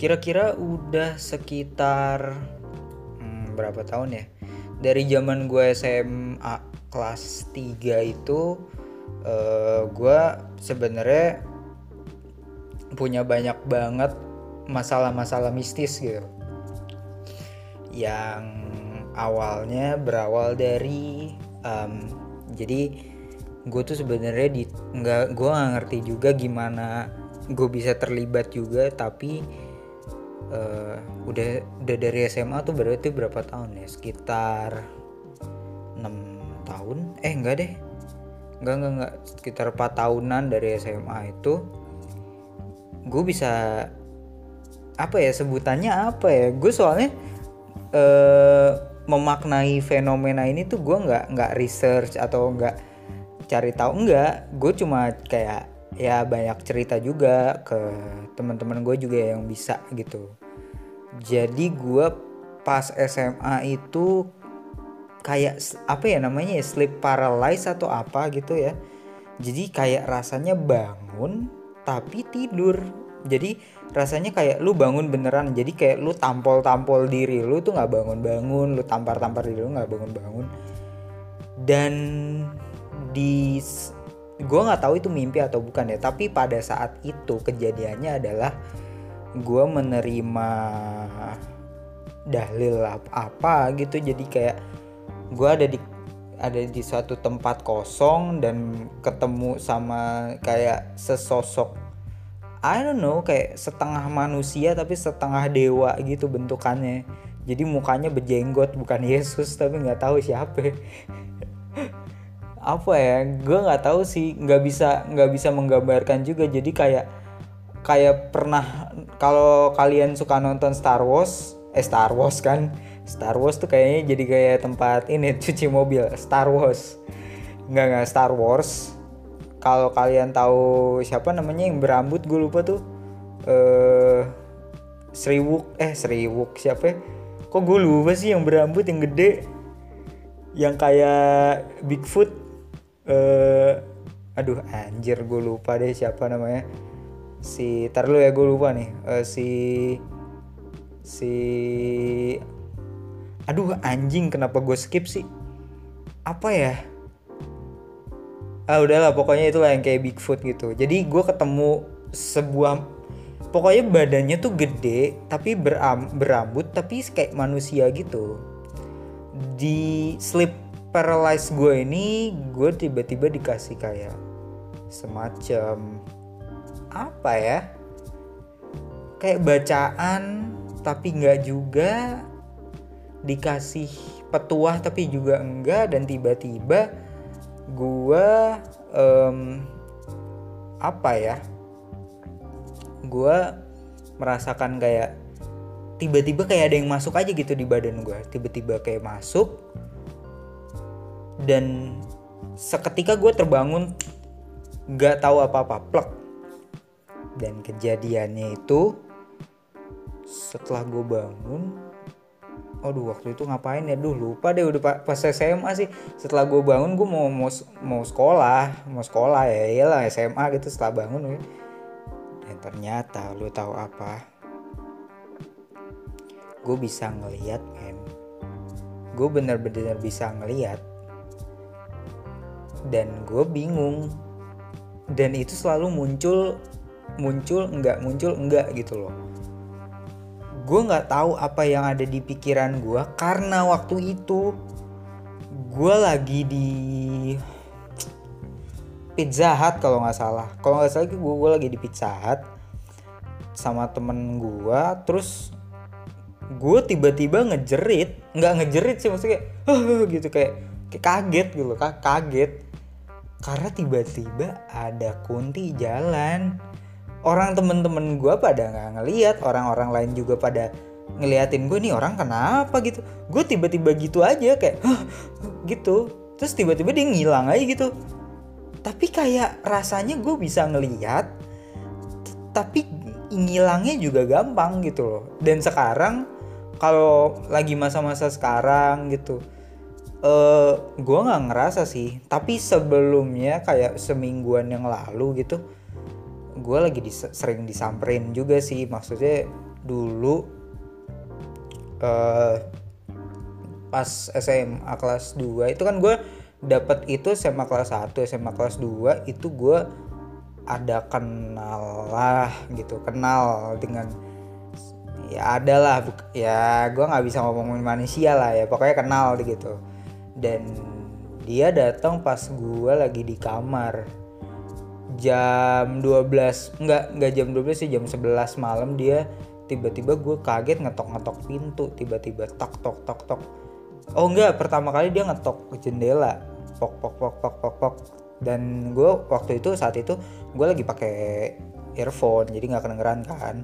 kira-kira udah sekitar hmm, berapa tahun ya? Dari zaman gue SMA kelas 3 itu uh, gue sebenarnya punya banyak banget masalah-masalah mistis gitu. Yang awalnya berawal dari um, jadi gue tuh sebenarnya di nggak gue nggak ngerti juga gimana gue bisa terlibat juga tapi uh, udah udah dari SMA tuh berarti berapa tahun ya? Sekitar enam tahun? Eh enggak deh. Enggak enggak enggak. Sekitar 4 tahunan dari SMA itu gue bisa apa ya sebutannya apa ya? Gue soalnya uh, memaknai fenomena ini tuh gue nggak nggak research atau nggak cari tahu. Enggak. Gue cuma kayak ya banyak cerita juga ke teman-teman gue juga yang bisa gitu jadi gue pas SMA itu kayak apa ya namanya ya sleep paralysis atau apa gitu ya. Jadi kayak rasanya bangun tapi tidur. Jadi rasanya kayak lu bangun beneran. Jadi kayak lu tampol-tampol diri lu tuh nggak bangun-bangun lu tampar-tampar diri lu nggak bangun-bangun. Dan di gue nggak tahu itu mimpi atau bukan ya. Tapi pada saat itu kejadiannya adalah gue menerima dalil apa gitu. Jadi kayak gue ada di ada di suatu tempat kosong dan ketemu sama kayak sesosok I don't know kayak setengah manusia tapi setengah dewa gitu bentukannya. Jadi mukanya berjenggot bukan Yesus tapi nggak tahu siapa. Apa ya gue nggak tahu sih nggak bisa nggak bisa menggambarkan juga. Jadi kayak kayak pernah kalau kalian suka nonton Star Wars eh Star Wars kan? Star Wars tuh kayaknya jadi kayak tempat ini cuci mobil Star Wars. Nggak nggak Star Wars. Kalau kalian tahu siapa namanya yang berambut gue lupa tuh. Eh Sriwuk eh Sriwuk siapa ya? kok gue lupa sih yang berambut yang gede? Yang kayak Bigfoot? Uh, aduh anjir gue lupa deh siapa namanya si tar lu ya gue lupa nih. Uh, si si aduh anjing kenapa gue skip sih? Apa ya? Ah udahlah pokoknya itulah yang kayak Bigfoot gitu. Jadi gue ketemu sebuah pokoknya badannya tuh gede tapi beram, berambut tapi kayak manusia gitu. Di sleep paralyze gue ini gue tiba-tiba dikasih kayak semacam apa ya? Kayak bacaan tapi nggak juga. Dikasih petuah tapi juga enggak. Dan tiba-tiba gue um, apa ya? Gue merasakan kayak tiba-tiba kayak ada yang masuk aja gitu di badan gue tiba-tiba kayak masuk. Dan seketika gue terbangun gak tahu apa-apa plek dan kejadiannya itu setelah gue bangun Aduh waktu itu ngapain ya? Duh lupa deh udah pas SMA sih. Setelah gue bangun gue mau mau mau sekolah, mau sekolah ya iyalah SMA gitu setelah bangun ya. Dan ternyata lu tahu apa? Gue bisa ngeliat men. Gue bener-bener bisa ngeliat dan gue bingung dan itu selalu muncul muncul enggak muncul enggak gitu loh. Gue nggak tahu apa yang ada di pikiran gue karena waktu itu gue lagi di Pizza Hut kalau nggak salah. Kalau nggak salah gue gue lagi di Pizza Hut sama temen gue terus gue tiba-tiba ngejerit nggak ngejerit sih maksudnya kayak gitu kayak kayak kaget gitu kaget. Karena tiba-tiba ada kunti jalan orang temen-temen gue pada nggak ngeliat orang-orang lain juga pada ngeliatin gue nih orang kenapa gitu? Gue tiba-tiba gitu aja kayak gitu. Terus tiba-tiba dia ngilang aja gitu. Tapi kayak rasanya gue bisa ngeliat tapi ngilangnya juga gampang gitu loh. Dan sekarang kalau lagi masa-masa sekarang gitu uh, eh, gue nggak ngerasa sih. Tapi sebelumnya kayak semingguan yang lalu gitu gue lagi dis sering disamperin juga sih. Maksudnya dulu uh, pas SMA kelas 2 itu kan gue dapat itu SMA kelas 1 SMA kelas 2 itu gue ada kenal lah gitu kenal dengan ya ada lah ya gue nggak bisa ngomongin manusia lah ya pokoknya kenal gitu. Dan dia datang pas gue lagi di kamar jam 12 enggak enggak jam 12 sih jam 11 malam dia tiba-tiba gue kaget ngetok-ngetok pintu tiba-tiba tok tok tok tok. Oh enggak pertama kali dia ngetok ke jendela. Pok pok pok pok pok pok. Dan gue waktu itu saat itu gue lagi pakai earphone jadi nggak kedengeran kan.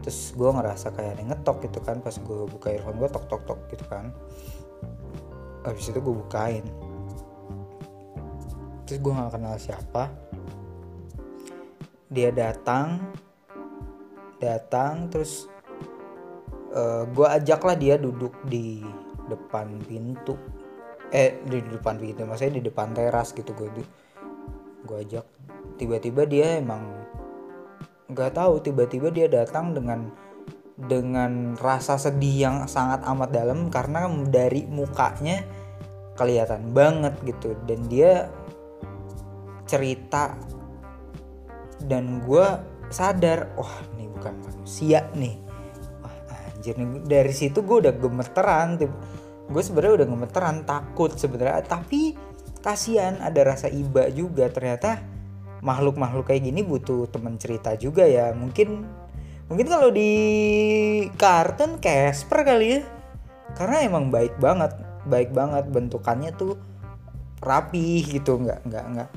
Terus gue ngerasa kayak ada ngetok gitu kan pas gue buka earphone gue tok tok tok gitu kan. Habis itu gue bukain. Terus gue nggak kenal siapa dia datang datang terus uh, eh, gue ajaklah dia duduk di depan pintu. Eh di depan pintu maksudnya di depan teras gitu gue gue ajak. Tiba-tiba dia emang nggak tahu tiba-tiba dia datang dengan dengan rasa sedih yang sangat amat dalam karena dari mukanya kelihatan banget gitu. Dan dia cerita dan gue sadar wah ini bukan manusia nih. Wah anjir nih dari situ gue udah gemeteran gue sebenarnya udah gemeteran takut sebenarnya. Tapi kasihan ada rasa iba juga. Ternyata makhluk-makhluk kayak gini butuh teman cerita juga ya. Mungkin mungkin kalau di kartun Casper kali ya. Karena emang baik banget baik banget bentukannya tuh rapi gitu. Nggak nggak nggak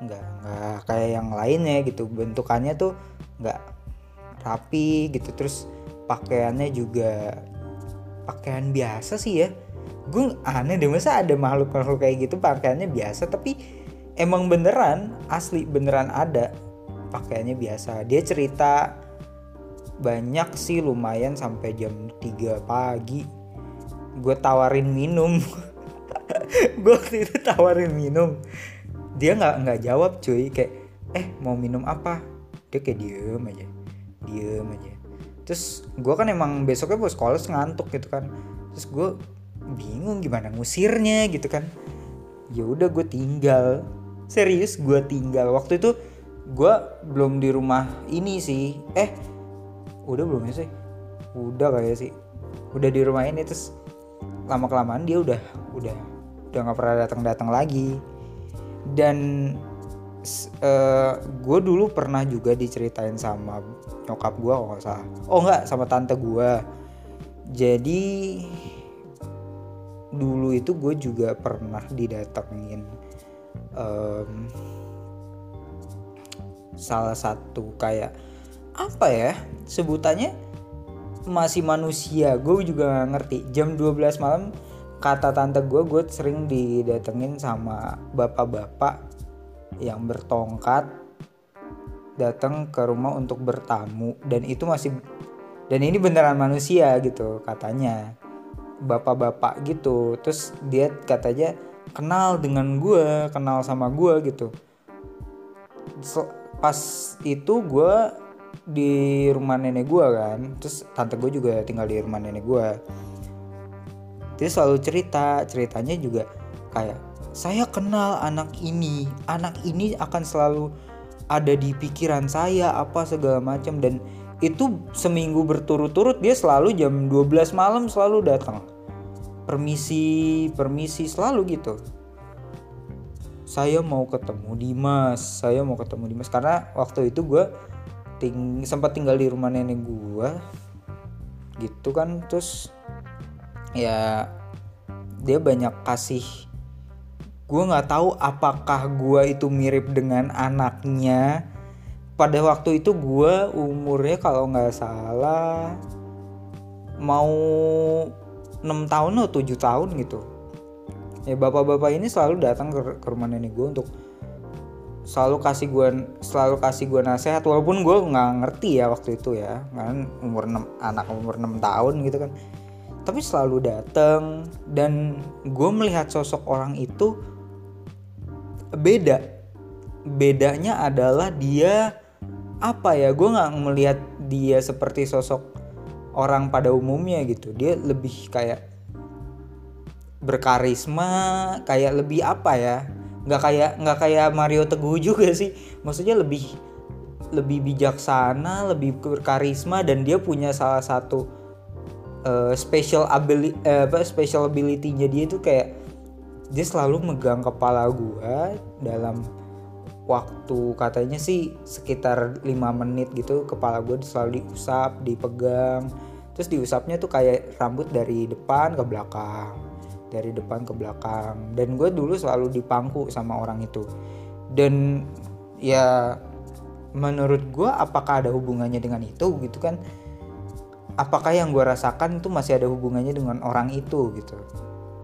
nggak nggak kayak yang lainnya gitu. Bentukannya tuh nggak rapi gitu. Terus pakaiannya juga pakaian biasa sih ya. Gue aneh deh masa ada makhluk makhluk kayak gitu pakaiannya biasa tapi emang beneran asli beneran ada pakaiannya biasa. Dia cerita banyak sih lumayan sampai jam 3 pagi. Gue tawarin minum. Gue waktu itu tawarin minum dia nggak nggak jawab cuy. Kayak eh mau minum apa? Dia kayak diem aja. Diem aja. Terus gue kan emang besoknya bos sekolah ngantuk gitu kan. Terus gue bingung gimana ngusirnya gitu kan. Ya udah gue tinggal. Serius gue tinggal. Waktu itu gue belum di rumah ini sih. Eh udah belum ya sih? Udah kayak sih. Udah di rumah ini terus lama kelamaan dia udah udah udah nggak pernah datang datang lagi dan uh, eh, gue dulu pernah juga diceritain sama nyokap gue kalau nggak salah. Oh nggak sama tante gue jadi dulu itu gue juga pernah didatengin um, salah satu kayak apa ya sebutannya? Masih manusia. Gue juga gak ngerti. Jam 12 malam kata tante gue gue sering didatengin sama bapak-bapak yang bertongkat datang ke rumah untuk bertamu. Dan itu masih dan ini beneran manusia gitu katanya. Bapak-bapak gitu. Terus dia katanya kenal dengan gue kenal sama gue gitu. Pas itu gue di rumah nenek gue kan. Terus tante gue juga tinggal di rumah nenek gue dia selalu cerita ceritanya juga kayak saya kenal anak ini anak ini akan selalu ada di pikiran saya apa segala macam. Dan itu seminggu berturut-turut dia selalu jam 12 malam selalu datang. Permisi permisi selalu gitu. Saya mau ketemu Dimas saya mau ketemu Dimas. Karena waktu itu gue ting sempat tinggal di rumah nenek gue gitu kan. Terus ya dia banyak kasih. Gue nggak tahu apakah gue itu mirip dengan anaknya. Pada waktu itu gue umurnya kalau nggak salah mau 6 tahun atau 7 tahun gitu. Ya bapak-bapak ini selalu datang ke, rumah nenek gue untuk selalu kasih gue selalu kasih gue nasihat walaupun gue nggak ngerti ya waktu itu ya. Kan umur 6 anak umur 6 tahun gitu kan tapi selalu datang dan gue melihat sosok orang itu beda. Bedanya adalah dia apa ya gue nggak melihat dia seperti sosok orang pada umumnya gitu. Dia lebih kayak berkarisma kayak lebih apa ya nggak kayak nggak kayak Mario Teguh juga sih. Maksudnya lebih lebih bijaksana lebih berkarisma dan dia punya salah satu uh, special ability uh, apa special ability-nya dia itu kayak dia selalu megang kepala gua dalam waktu katanya sih sekitar lima menit gitu kepala gue selalu diusap dipegang. Terus diusapnya tuh kayak rambut dari depan ke belakang dari depan ke belakang. Dan gue dulu selalu dipangku sama orang itu. Dan ya menurut gue apakah ada hubungannya dengan itu gitu kan apakah yang gue rasakan itu masih ada hubungannya dengan orang itu gitu.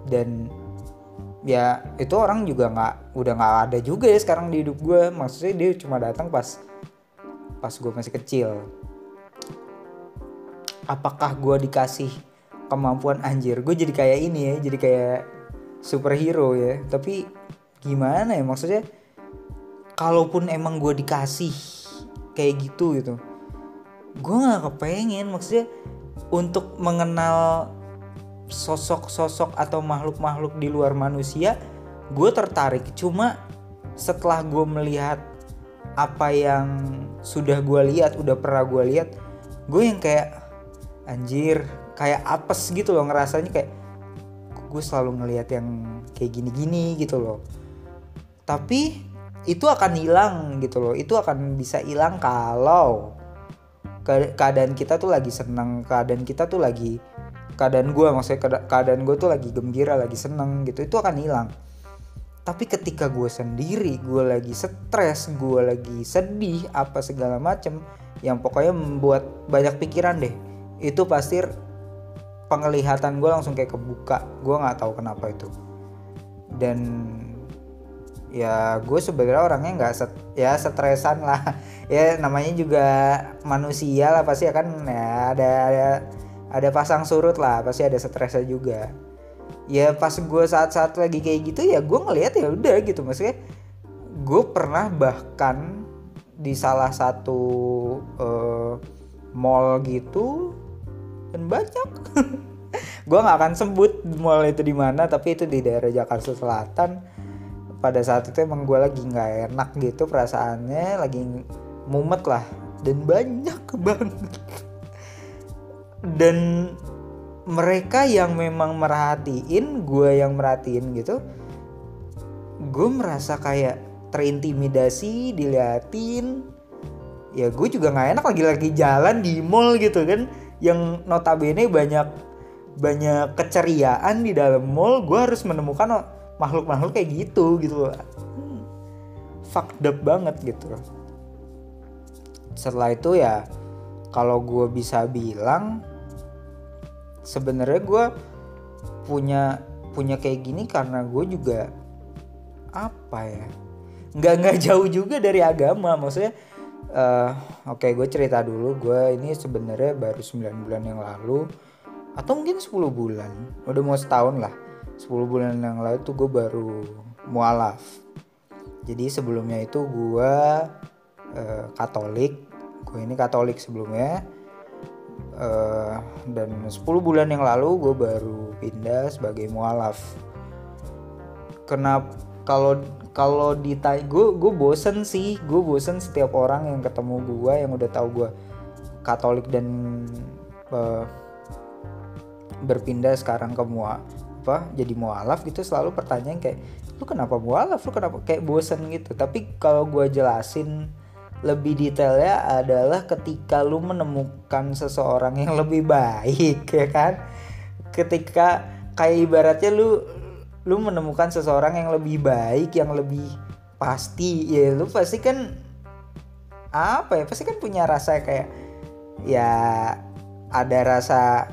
Dan ya itu orang juga nggak udah nggak ada juga ya sekarang di hidup gue maksudnya dia cuma datang pas pas gue masih kecil. Apakah gue dikasih kemampuan? Anjir gue jadi kayak ini ya jadi kayak superhero ya. Tapi gimana ya? Maksudnya kalaupun emang gue dikasih kayak gitu gitu gue nggak kepengen maksudnya untuk mengenal sosok-sosok atau makhluk-makhluk di luar manusia gue tertarik. Cuma setelah gue melihat apa yang sudah gue lihat udah pernah gue lihat gue yang kayak anjir kayak apes gitu loh ngerasanya kayak gue selalu ngelihat yang kayak gini-gini gitu loh. Tapi itu akan hilang gitu loh. Itu akan bisa hilang kalau keadaan kita tuh lagi seneng keadaan kita tuh lagi keadaan gue maksudnya keadaan gue tuh lagi gembira lagi seneng gitu itu akan hilang. Tapi ketika gue sendiri gue lagi stres gue lagi sedih apa segala macem yang pokoknya membuat banyak pikiran deh itu pasti penglihatan gue langsung kayak kebuka. Gue nggak tahu kenapa itu. Dan ya gue sebenarnya orangnya nggak set, ya stresan lah. Ya namanya juga manusia lah pasti akan ya ada ada ada pasang surut lah pasti ada stresnya juga. Ya pas gue saat-saat lagi kayak gitu ya gue ngelihat ya udah gitu. Maksudnya gue pernah bahkan di salah satu uh, mall gitu dan banyak. Gue nggak akan sebut mall itu di mana tapi itu di daerah Jakarta Selatan pada saat itu emang gue lagi nggak enak gitu perasaannya lagi mumet lah. Dan banyak banget. Dan mereka yang memang merhatiin gue yang merhatiin gitu gue merasa kayak terintimidasi diliatin. Ya gue juga nggak enak lagi-lagi jalan di mall gitu kan. Yang notabene banyak banyak keceriaan di dalam mall gue harus menemukan makhluk-makhluk kayak gitu gitu hmm, fucked up banget gitu setelah itu ya kalau gue bisa bilang sebenarnya gue punya punya kayak gini karena gue juga apa ya? Nggak nggak jauh juga dari agama. Maksudnya uh, oke okay, gue cerita dulu. Gue ini sebenarnya baru 9 bulan yang lalu atau mungkin 10 bulan. Udah mau setahun lah 10 bulan yang lalu tuh gue baru mualaf. Jadi sebelumnya itu gue uh, katolik. Gue ini katolik sebelumnya. Uh, dan 10 bulan yang lalu gue baru pindah sebagai mualaf. Kenapa kalau kalau ditanya gue gue bosen sih. Gue bosen setiap orang yang ketemu gue yang udah tahu gue Katolik dan uh, berpindah sekarang ke mua apa jadi mualaf gitu selalu pertanyaan kayak lu kenapa mualaf? Lu kenapa? Kayak bosen gitu. Tapi kalau gue jelasin lebih detailnya adalah ketika lu menemukan seseorang yang lebih baik ya kan? Ketika kayak ibaratnya lu lu menemukan seseorang yang lebih baik yang lebih pasti ya lu pasti kan apa ya? Pasti kan punya rasa kayak ya ada rasa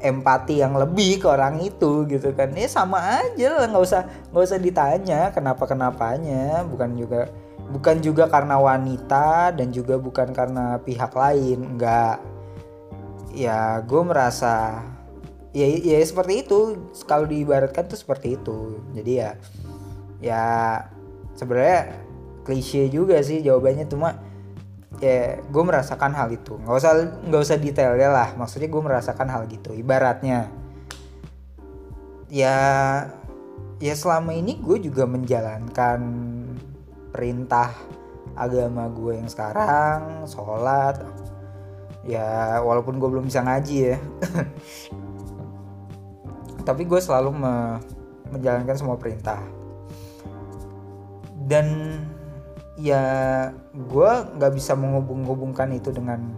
empati yang lebih ke orang itu gitu kan. Ya sama aja lah nggak usah nggak usah ditanya kenapa kenapanya bukan juga bukan juga karena wanita dan juga bukan karena pihak lain enggak ya gue merasa ya ya seperti itu. Kalau diibaratkan tuh seperti itu. Jadi ya ya sebenarnya klise juga sih jawabannya. Cuma ya gue merasakan hal itu. Nggak usah nggak usah detailnya lah. Maksudnya gue merasakan hal gitu ibaratnya. Ya ya selama ini gue juga menjalankan perintah agama gue yang sekarang sholat. Ya walaupun gue belum bisa ngaji ya. Tapi gue selalu me menjalankan semua perintah. Dan ya gue nggak bisa menghubung-hubungkan itu dengan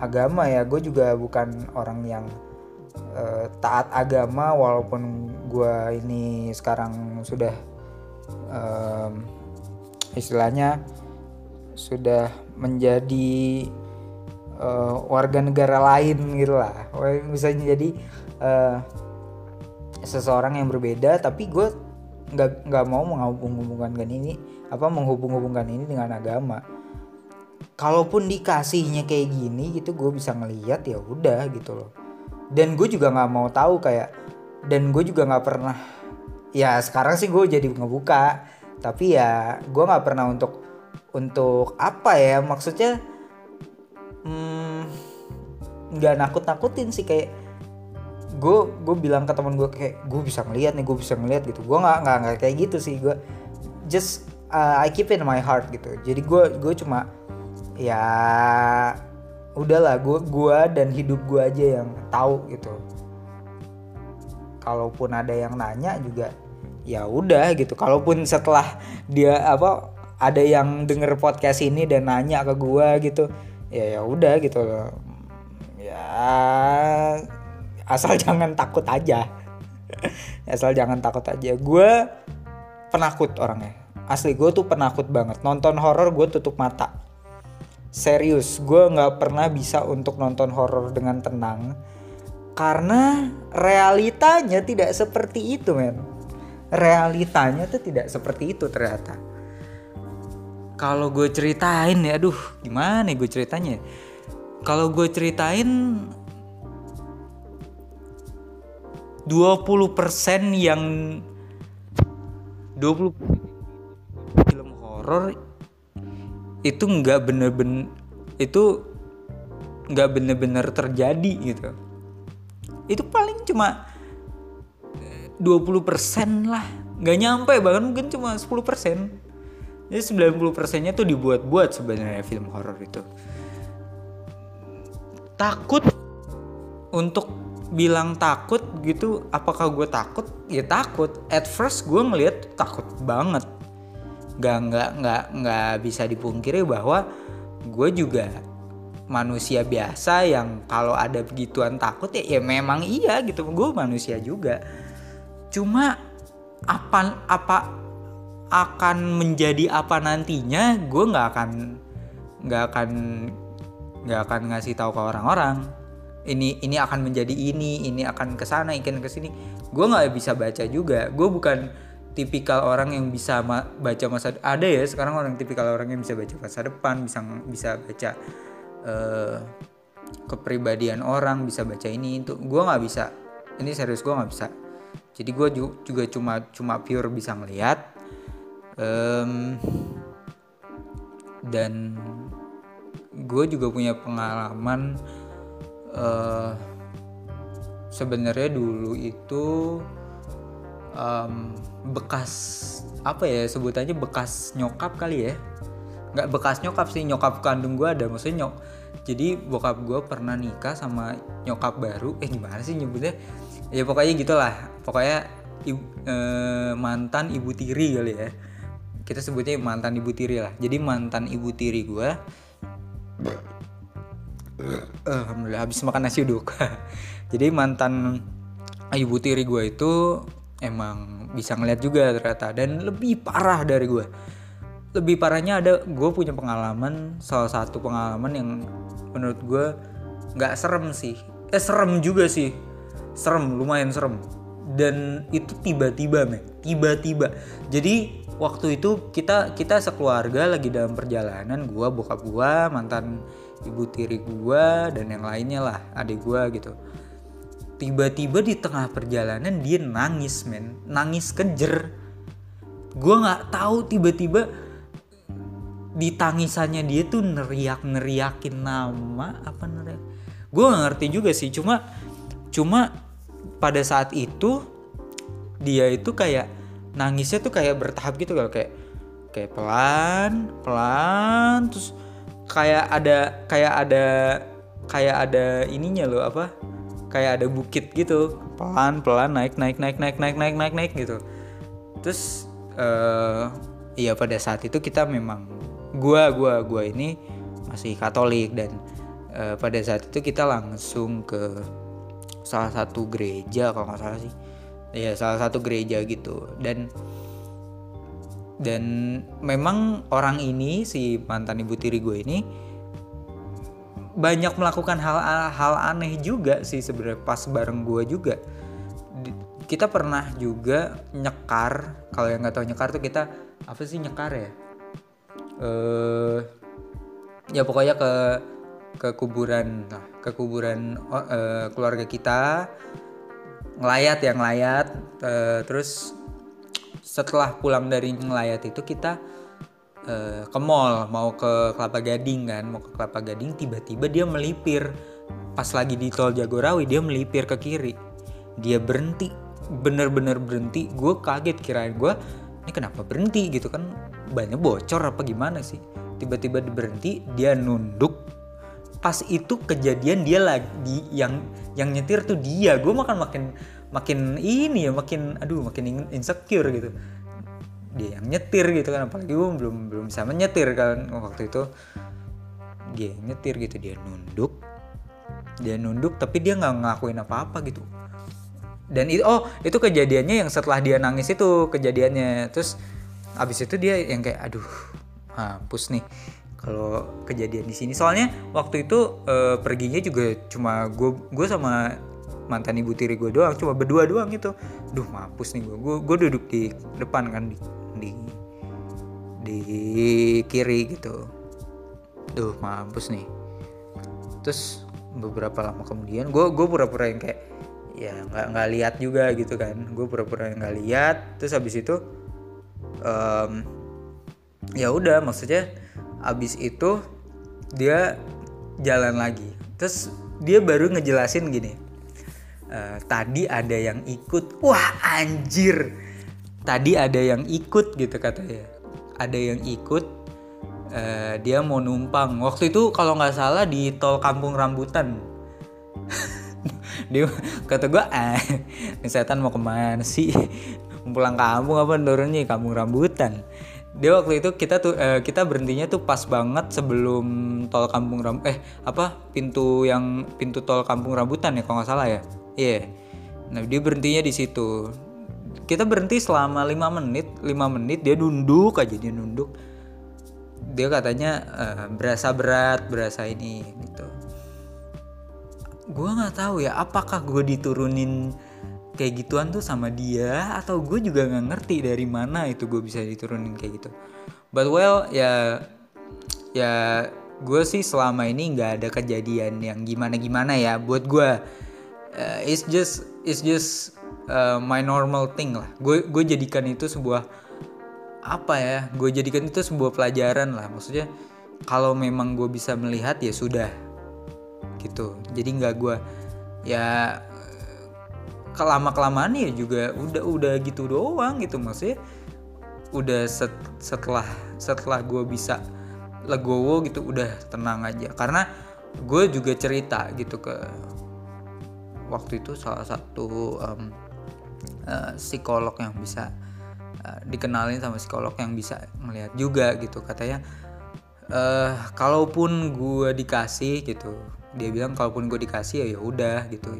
agama ya. Gue juga bukan orang yang uh, taat agama walaupun gue ini sekarang sudah um, istilahnya sudah menjadi uh, warga negara lain gitu lah. Bisa jadi uh, seseorang yang berbeda tapi gue nggak nggak mau menghubung-hubungkan ini apa menghubung-hubungkan ini dengan agama. Kalaupun dikasihnya kayak gini gitu gue bisa ngeliat ya udah gitu loh. Dan gue juga nggak mau tahu kayak dan gue juga nggak pernah ya sekarang sih gue jadi ngebuka. Tapi ya gue nggak pernah untuk untuk apa ya maksudnya hmm, nggak hmm, nakut nakutin sih kayak gue gue bilang ke teman gue kayak gue bisa ngeliat nih gue bisa ngeliat gitu. Gue nggak nggak kayak gitu sih gue just uh, I keep in my heart gitu. Jadi gue gue cuma ya udahlah gue gua dan hidup gue aja yang tahu gitu. Kalaupun ada yang nanya juga ya udah gitu. Kalaupun setelah dia apa ada yang denger podcast ini dan nanya ke gue gitu ya ya udah gitu. Ya asal jangan takut aja. Asal jangan takut aja. Gue penakut orangnya asli gue tuh penakut banget. Nonton horor gue tutup mata. Serius gue nggak pernah bisa untuk nonton horor dengan tenang. Karena realitanya tidak seperti itu men. Realitanya tuh tidak seperti itu ternyata. Kalau gue ceritain ya aduh gimana gue ceritanya kalau gue ceritain 20% yang 20 film horor itu nggak bener-bener itu nggak bener-bener terjadi gitu. Itu paling cuma 20% lah. Nggak nyampe bahkan mungkin cuma 10% jadi 90% nya tuh dibuat-buat sebenarnya film horor itu. Takut untuk bilang takut gitu apakah gue takut? Ya takut. At first gue ngeliat takut banget nggak nggak nggak nggak bisa dipungkiri bahwa gue juga manusia biasa yang kalau ada begituan takut ya ya memang iya gitu. Gue manusia juga. Cuma apa apa akan menjadi apa nantinya gue nggak akan nggak akan nggak akan ngasih tahu ke orang-orang. Ini ini akan menjadi ini ini akan ke sana ikan ke sini. Gue nggak bisa baca juga. Gue bukan tipikal orang yang bisa ma baca masa ada ya sekarang orang tipikal orang yang bisa baca masa depan bisa bisa baca uh, kepribadian orang bisa baca ini itu gue nggak bisa. Ini serius gue nggak bisa. Jadi gue juga cuma cuma pure bisa ngelihat um, dan gue juga punya pengalaman uh, sebenarnya dulu itu um, bekas apa ya sebutannya bekas nyokap kali ya. Nggak bekas nyokap sih nyokap kandung gue ada maksudnya nyok jadi bokap gue pernah nikah sama nyokap baru. Eh gimana sih nyebutnya? Ya pokoknya gitulah pokoknya ibu, eh, mantan ibu tiri kali ya. Kita sebutnya mantan ibu tiri lah. Jadi mantan ibu tiri gue alhamdulillah habis makan nasi uduk. Jadi mantan ibu tiri gue itu emang bisa ngeliat juga ternyata. Dan lebih parah dari gue lebih parahnya ada gue punya pengalaman salah satu pengalaman yang menurut gue nggak serem sih. Eh serem juga sih. Serem lumayan serem. Dan itu tiba-tiba men. Tiba-tiba. Jadi waktu itu kita kita sekeluarga lagi dalam perjalanan gue bokap gue mantan ibu tiri gua dan yang lainnya lah adik gua gitu tiba-tiba di tengah perjalanan dia nangis men. Nangis kejer. Gua nggak tahu tiba-tiba di tangisannya dia tuh neriak neriakin nama apa neriak gue gak ngerti juga sih cuma cuma pada saat itu dia itu kayak nangisnya tuh kayak bertahap gitu kayak kayak pelan pelan terus kayak ada kayak ada kayak ada ininya loh apa kayak ada bukit gitu. Pelan pelan naik naik naik naik naik naik naik naik gitu. Terus uh, iya pada saat itu kita memang gua gua gua ini masih Katolik dan uh, pada saat itu kita langsung ke salah satu gereja kalau nggak salah sih. Ya salah satu gereja gitu. Dan dan memang orang ini si mantan ibu tiri gue ini banyak melakukan hal-hal aneh juga sih sebenarnya pas bareng gue juga. Kita pernah juga nyekar kalau yang nggak tahu nyekar tuh kita apa sih nyekar ya? Eh ya pokoknya ke ke kuburan nah, ke kuburan uh, keluarga kita ngelayat ya ngelayat uh, terus setelah pulang dari ngelayat itu kita uh, ke mall mau ke Kelapa Gading kan mau ke Kelapa Gading tiba-tiba dia melipir. Pas lagi di tol Jagorawi dia melipir ke kiri. Dia berhenti bener-bener berhenti. Gue kaget kirain gue ini kenapa berhenti? gitu kan. Banyak bocor apa gimana sih? Tiba-tiba berhenti dia nunduk. Pas itu kejadian dia lagi yang yang nyetir tuh dia. Gue makan makin makin ini ya makin aduh makin insecure gitu dia yang nyetir gitu kan apalagi gue belum belum bisa menyetir kan. Waktu itu dia yang nyetir gitu dia nunduk dia nunduk tapi dia nggak ngakuin apa-apa gitu. Dan itu oh itu kejadiannya yang setelah dia nangis itu kejadiannya. Terus abis itu dia yang kayak aduh hapus nih kalau kejadian di sini. Soalnya waktu itu uh, perginya juga cuma gue gue sama mantan ibu tiri gue doang cuma berdua doang gitu. Duh mampus nih gue gue duduk di depan kan di di kiri gitu. Duh mampus nih. Terus beberapa lama kemudian gue gue pura-pura yang kayak ya nggak nggak lihat juga gitu kan. Gue pura-pura yang nggak lihat. Terus habis itu um, ya udah maksudnya abis itu dia jalan lagi. Terus dia baru ngejelasin gini e, tadi ada yang ikut. Wah anjir. Tadi ada yang ikut gitu katanya ada yang ikut uh, dia mau numpang. Waktu itu kalau nggak salah di tol Kampung Rambutan. Dia kata gue ah setan mau ke mana sih? Pulang kampung apa turunnya? Kampung rambutan. Dia waktu itu kita tuh eh, kita berhentinya tuh pas banget sebelum tol kampung ram eh apa pintu yang pintu tol kampung rambutan ya kalau nggak salah ya? Iya. Yeah. nah dia berhentinya di situ kita berhenti selama lima menit lima menit dia nunduk aja dia nunduk. Dia katanya uh, berasa berat berasa ini gitu. Gue nggak tahu ya apakah gue diturunin kayak gituan tuh sama dia atau gue juga nggak ngerti dari mana itu gue bisa diturunin kayak gitu. But well ya ya gue sih selama ini nggak ada kejadian yang gimana gimana ya buat gue uh, it's just it's just uh, my normal thing lah. Gue gue jadikan itu sebuah apa ya gue jadikan itu sebuah pelajaran lah. Maksudnya kalau memang gue bisa melihat ya sudah. Gitu. Jadi nggak gue ya kelama kelamaan ya juga udah udah gitu doang gitu. Maksudnya udah set, setelah setelah gue bisa legowo gitu udah tenang aja. Karena gue juga cerita gitu ke waktu itu salah satu um, uh, psikolog yang bisa uh, dikenalin sama psikolog yang bisa melihat juga gitu. Katanya uh, kalaupun gue dikasih gitu dia bilang kalaupun gue dikasih ya ya udah gitu.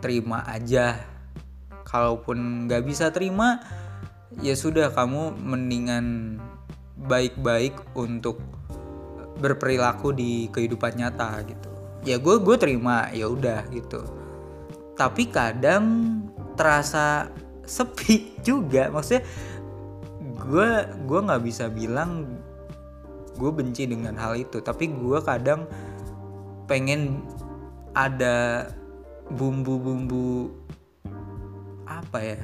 Terima aja. Kalaupun nggak bisa terima ya sudah kamu mendingan baik-baik untuk berperilaku di kehidupan nyata gitu. Ya gue gue terima ya udah gitu. Tapi kadang terasa sepi juga. Maksudnya gue gue nggak bisa bilang gue benci dengan hal itu. Tapi gue kadang pengen ada bumbu-bumbu apa ya?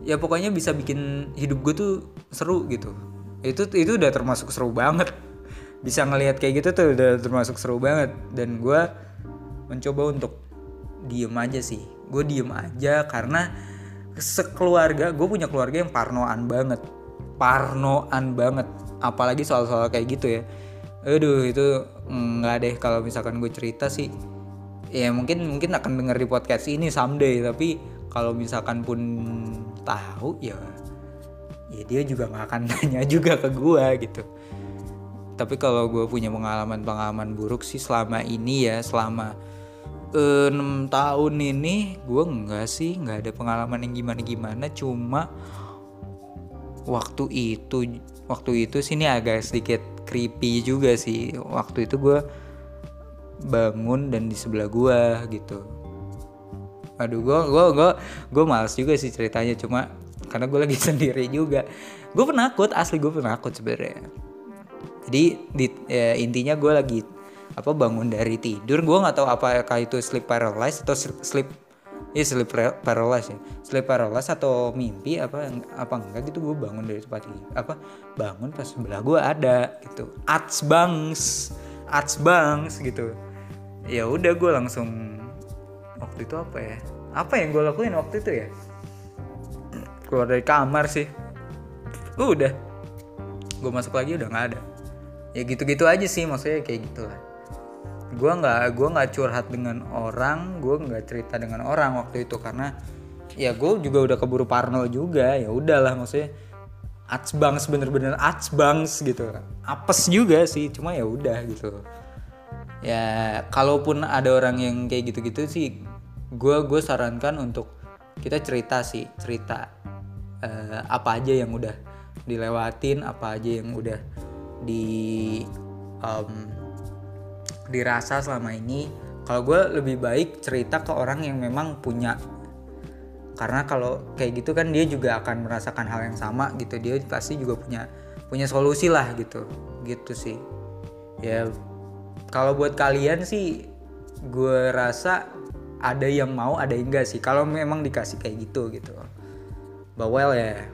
Ya pokoknya bisa bikin hidup gue tuh seru gitu. Itu itu udah termasuk seru banget. Bisa ngelihat kayak gitu tuh udah termasuk seru banget. Dan gue mencoba untuk diem aja sih gue diem aja karena sekeluarga gue punya keluarga yang parnoan banget. Parnoan banget. Apalagi soal-soal kayak gitu ya. Aduh itu nggak deh kalau misalkan gue cerita sih. Ya mungkin mungkin akan denger di podcast ini someday tapi kalau misalkan pun tahu ya ya dia juga nggak akan nanya juga ke gue gitu. Tapi kalau gue punya pengalaman pengalaman buruk sih selama ini ya selama enam tahun ini gue enggak sih nggak ada pengalaman yang gimana gimana cuma waktu itu waktu itu sini agak sedikit creepy juga sih. Waktu itu gue bangun dan di sebelah gue gitu. Aduh gue gue gue gue males juga sih ceritanya. Cuma karena gue lagi sendiri juga. Gue penakut asli gue penakut sebenarnya. Jadi di, ya, intinya gue lagi apa bangun dari tidur. Gue nggak tahu apakah itu sleep paralysis atau sleep ya sleep paralysis ya. Sleep paralysis atau mimpi apa apa enggak gitu gue bangun dari tempat ini apa bangun pas sebelah gue ada gitu. Ats bangs ats bangs gitu. Ya udah gue langsung waktu itu apa ya? Apa yang gue lakuin waktu itu ya? Keluar dari kamar sih. Udah. Gue masuk lagi udah nggak ada. Ya gitu-gitu aja sih maksudnya kayak gitu lah gue nggak gue nggak curhat dengan orang gue nggak cerita dengan orang waktu itu karena ya gue juga udah keburu parno juga. Ya udahlah maksudnya atsbangs bener-bener atsbangs gitu. Apes juga sih cuma ya udah gitu. Ya kalaupun ada orang yang kayak gitu-gitu sih gue gue sarankan untuk kita cerita sih cerita uh, apa aja yang udah dilewatin apa aja yang udah di um, dirasa selama ini kalau gue lebih baik cerita ke orang yang memang punya. Karena kalau kayak gitu kan dia juga akan merasakan hal yang sama gitu dia pasti juga punya punya solusi lah gitu gitu sih. Ya kalau buat kalian sih gue rasa ada yang mau ada yang enggak sih. Kalau memang dikasih kayak gitu gitu. Bawel ya.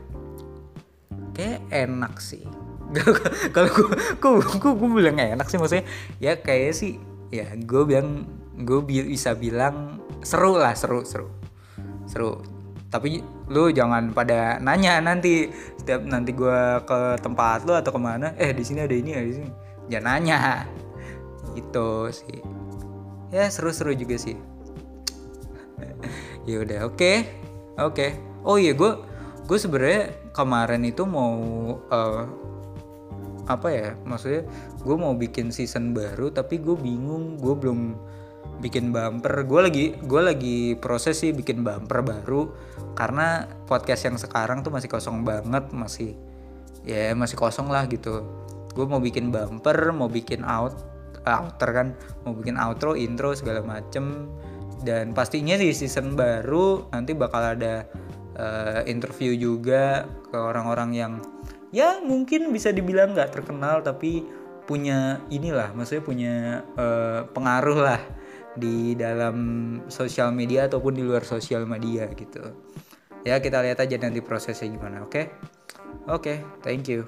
Kayak enak sih kalau gue gue gue bilang enak sih maksudnya ya kayak sih ya gue bilang gue bisa bilang seru lah seru seru. Seru. Tapi lu jangan pada nanya nanti setiap nanti gue ke tempat lu atau ke mana eh di sini ada ini ada di sini. Jangan nanya. Gitu sih. Ya seru-seru juga sih. Ya udah oke. Okay. oke. Okay. oh iya gue gue sebenarnya kemarin itu mau uh, apa ya maksudnya gue mau bikin season baru tapi gue bingung gue belum bikin bumper. Gue lagi gue lagi proses sih bikin bumper baru karena podcast yang sekarang tuh masih kosong banget masih ya masih kosong lah gitu. Gue mau bikin bumper mau bikin out outer kan mau bikin outro intro segala macem. Dan pastinya di season baru nanti bakal ada uh, interview juga ke orang-orang yang ya mungkin bisa dibilang nggak terkenal tapi punya inilah maksudnya punya uh, pengaruh lah di dalam sosial media ataupun di luar sosial media gitu ya kita lihat aja nanti prosesnya gimana oke okay? oke okay, thank you